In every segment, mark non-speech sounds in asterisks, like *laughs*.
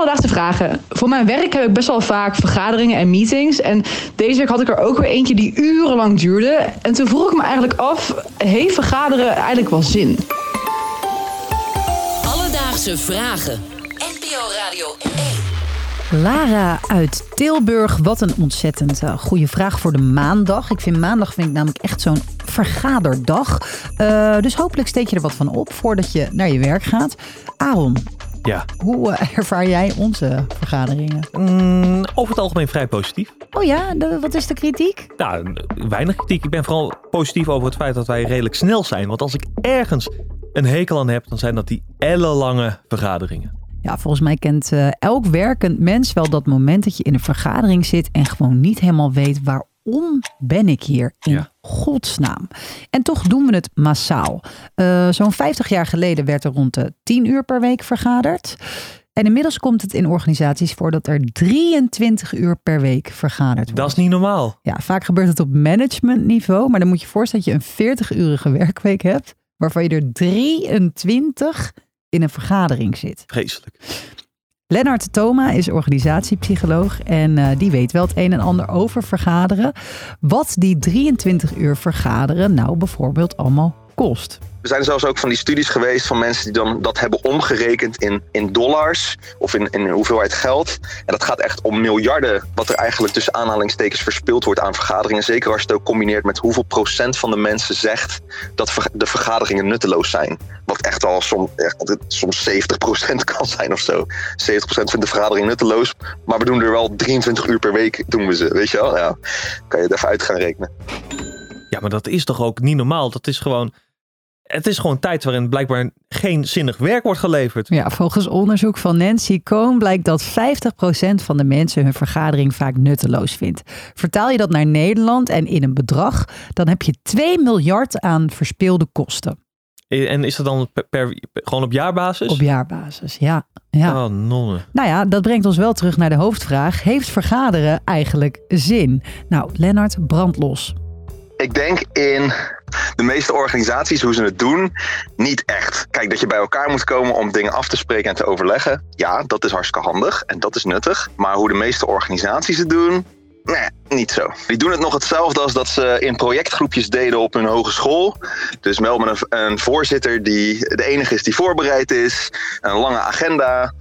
alledaagse vragen. Voor mijn werk heb ik best wel vaak vergaderingen en meetings. En deze week had ik er ook weer eentje die urenlang duurde. En toen vroeg ik me eigenlijk af, heeft vergaderen eigenlijk wel zin? Alledaagse vragen. NPO Radio 1. Lara uit Tilburg, wat een ontzettend uh, goede vraag voor de maandag. Ik vind maandag vind ik namelijk echt zo'n vergaderdag. Uh, dus hopelijk steek je er wat van op voordat je naar je werk gaat. Aaron, ja. Hoe uh, ervaar jij onze vergaderingen? Mm, over het algemeen vrij positief. Oh ja, de, wat is de kritiek? Nou, weinig kritiek. Ik ben vooral positief over het feit dat wij redelijk snel zijn. Want als ik ergens een hekel aan heb, dan zijn dat die ellenlange vergaderingen. Ja, volgens mij kent uh, elk werkend mens wel dat moment dat je in een vergadering zit en gewoon niet helemaal weet waarom ben ik hier in ja. godsnaam? En toch doen we het massaal. Uh, Zo'n 50 jaar geleden werd er rond de 10 uur per week vergaderd. En inmiddels komt het in organisaties voor dat er 23 uur per week vergaderd wordt. Dat is niet normaal. Ja, vaak gebeurt het op managementniveau. Maar dan moet je voorstellen dat je een 40-urige *laughs* werkweek hebt. Waarvan je er 23 in een vergadering zit. Vreselijk. Lennart Thoma is organisatiepsycholoog en uh, die weet wel het een en ander over vergaderen. Wat die 23 uur vergaderen nou bijvoorbeeld allemaal kost. Er zijn zelfs ook van die studies geweest van mensen die dan dat hebben omgerekend in, in dollars of in, in hoeveelheid geld. En dat gaat echt om miljarden wat er eigenlijk tussen aanhalingstekens verspild wordt aan vergaderingen. Zeker als je het ook combineert met hoeveel procent van de mensen zegt dat de vergaderingen nutteloos zijn. Wat echt al som, echt, soms 70 procent kan zijn of zo. 70 procent vindt de vergadering nutteloos, maar we doen er wel 23 uur per week doen we ze. Weet je wel? Ja, kan je het even uit gaan rekenen. Ja, maar dat is toch ook niet normaal? Dat is gewoon het is gewoon tijd waarin blijkbaar geen zinnig werk wordt geleverd. Ja, volgens onderzoek van Nancy Cohn blijkt dat 50% van de mensen hun vergadering vaak nutteloos vindt. Vertaal je dat naar Nederland en in een bedrag, dan heb je 2 miljard aan verspeelde kosten. En is dat dan per, gewoon op jaarbasis? Op jaarbasis, ja. ja. Oh, nonne. Nou ja, dat brengt ons wel terug naar de hoofdvraag. Heeft vergaderen eigenlijk zin? Nou, Lennart, brandlos. Ik denk in de meeste organisaties, hoe ze het doen, niet echt. Kijk, dat je bij elkaar moet komen om dingen af te spreken en te overleggen. Ja, dat is hartstikke handig en dat is nuttig. Maar hoe de meeste organisaties het doen, Nee, niet zo. Die doen het nog hetzelfde als dat ze in projectgroepjes deden op hun hogeschool. Dus melden een, een voorzitter die de enige is die voorbereid is. Een lange agenda.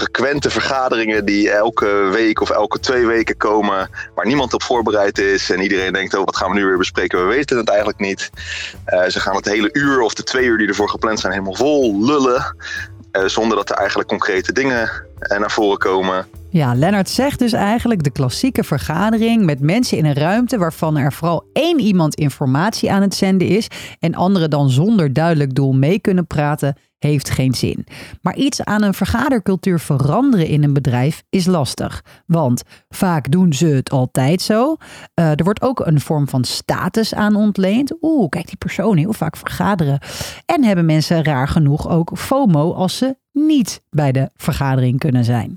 Frequente vergaderingen die elke week of elke twee weken komen. Waar niemand op voorbereid is. En iedereen denkt, oh wat gaan we nu weer bespreken? We weten het eigenlijk niet. Uh, ze gaan het hele uur of de twee uur die ervoor gepland zijn helemaal vol lullen. Uh, zonder dat er eigenlijk concrete dingen naar voren komen. Ja, Lennart zegt dus eigenlijk de klassieke vergadering met mensen in een ruimte waarvan er vooral één iemand informatie aan het zenden is en anderen dan zonder duidelijk doel mee kunnen praten, heeft geen zin. Maar iets aan een vergadercultuur veranderen in een bedrijf is lastig. Want vaak doen ze het altijd zo. Uh, er wordt ook een vorm van status aan ontleend. Oeh, kijk die persoon heel vaak vergaderen. En hebben mensen raar genoeg ook FOMO als ze niet bij de vergadering kunnen zijn.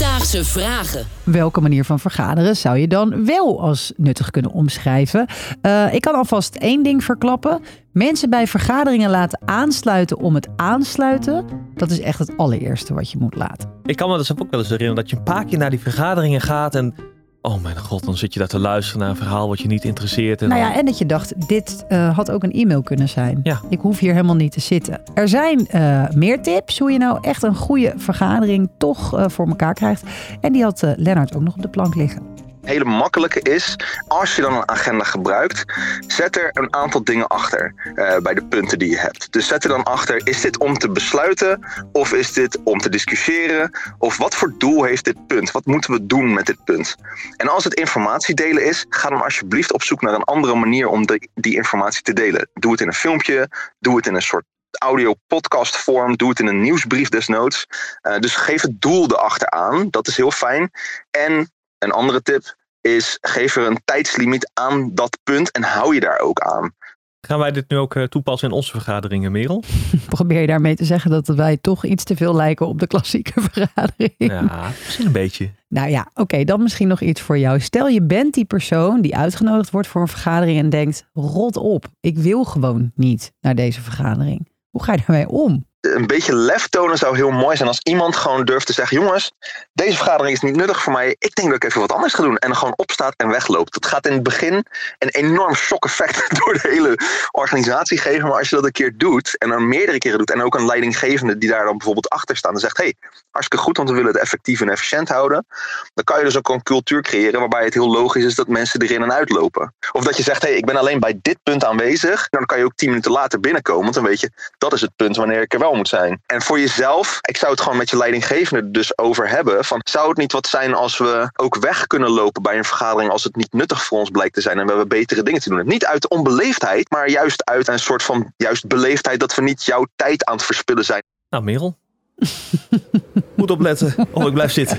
Alledaagse vragen. Welke manier van vergaderen zou je dan wel als nuttig kunnen omschrijven? Uh, ik kan alvast één ding verklappen. Mensen bij vergaderingen laten aansluiten om het aansluiten. Dat is echt het allereerste wat je moet laten. Ik kan me dus ook wel eens herinneren dat je een paar keer naar die vergaderingen gaat en Oh mijn god, dan zit je daar te luisteren naar een verhaal wat je niet interesseert. En nou ja, en dat je dacht, dit uh, had ook een e-mail kunnen zijn. Ja. Ik hoef hier helemaal niet te zitten. Er zijn uh, meer tips hoe je nou echt een goede vergadering toch uh, voor elkaar krijgt. En die had Lennart ook nog op de plank liggen hele makkelijke is, als je dan een agenda gebruikt, zet er een aantal dingen achter uh, bij de punten die je hebt. Dus zet er dan achter, is dit om te besluiten of is dit om te discussiëren? Of wat voor doel heeft dit punt? Wat moeten we doen met dit punt? En als het informatie delen is, ga dan alsjeblieft op zoek naar een andere manier om die informatie te delen. Doe het in een filmpje, doe het in een soort audio podcast vorm. Doe het in een nieuwsbrief desnoods. Uh, dus geef het doel erachter aan. Dat is heel fijn. En een andere tip is geef er een tijdslimiet aan dat punt en hou je daar ook aan. Gaan wij dit nu ook uh, toepassen in onze vergaderingen, Merel? *laughs* Probeer je daarmee te zeggen dat wij toch iets te veel lijken op de klassieke *laughs* vergadering? Ja, misschien een beetje. Nou ja, oké, okay, dan misschien nog iets voor jou. Stel je bent die persoon die uitgenodigd wordt voor een vergadering en denkt, rot op, ik wil gewoon niet naar deze vergadering. Hoe ga je daarmee om? Een beetje lef tonen zou heel mooi zijn als iemand gewoon durft te zeggen: jongens, deze vergadering is niet nuttig voor mij. Ik denk dat ik even wat anders ga doen. En gewoon opstaat en wegloopt. Dat gaat in het begin een enorm shock-effect *laughs* door de hele organisatie geven. Maar als je dat een keer doet en dan meerdere keren doet. En ook een leidinggevende die daar dan bijvoorbeeld achter staat en zegt: hey, hartstikke goed, want we willen het effectief en efficiënt houden. Dan kan je dus ook een cultuur creëren waarbij het heel logisch is dat mensen erin en uitlopen. Of dat je zegt: hey, ik ben alleen bij dit punt aanwezig. Dan kan je ook tien minuten later binnenkomen. Want dan weet je, dat is het punt wanneer ik er wel moet zijn. En voor jezelf, ik zou het gewoon met je leidinggevende dus over hebben. Van, zou het niet wat zijn als we ook weg kunnen lopen bij een vergadering als het niet nuttig voor ons blijkt te zijn en we hebben betere dingen te doen? Niet uit onbeleefdheid, maar juist uit een soort van juist beleefdheid dat we niet jouw tijd aan het verspillen zijn. Nou, Merel. *laughs* Moet opletten of ik blijf zitten.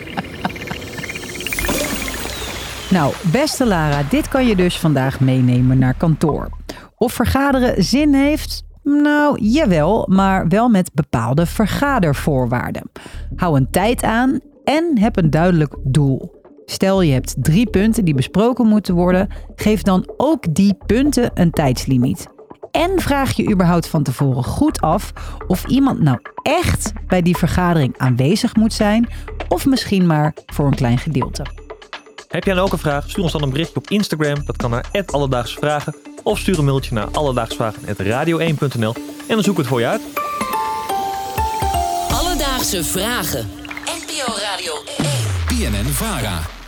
Nou, beste Lara, dit kan je dus vandaag meenemen naar kantoor. Of vergaderen zin heeft? Nou, jawel, maar wel met bepaalde vergadervoorwaarden. Hou een tijd aan en heb een duidelijk doel. Stel je hebt drie punten die besproken moeten worden, geef dan ook die punten een tijdslimiet. En vraag je überhaupt van tevoren goed af of iemand nou echt bij die vergadering aanwezig moet zijn, of misschien maar voor een klein gedeelte. Heb jij nou ook een vraag? Stuur ons dan een berichtje op Instagram. Dat kan naar Alledaagsvragen. Vragen. Of stuur een mailtje naar alledaagsvragen.radio1.nl en dan zoek ik het voor je uit. Alledaagse Vragen. NPO Radio 1. BNN Vara.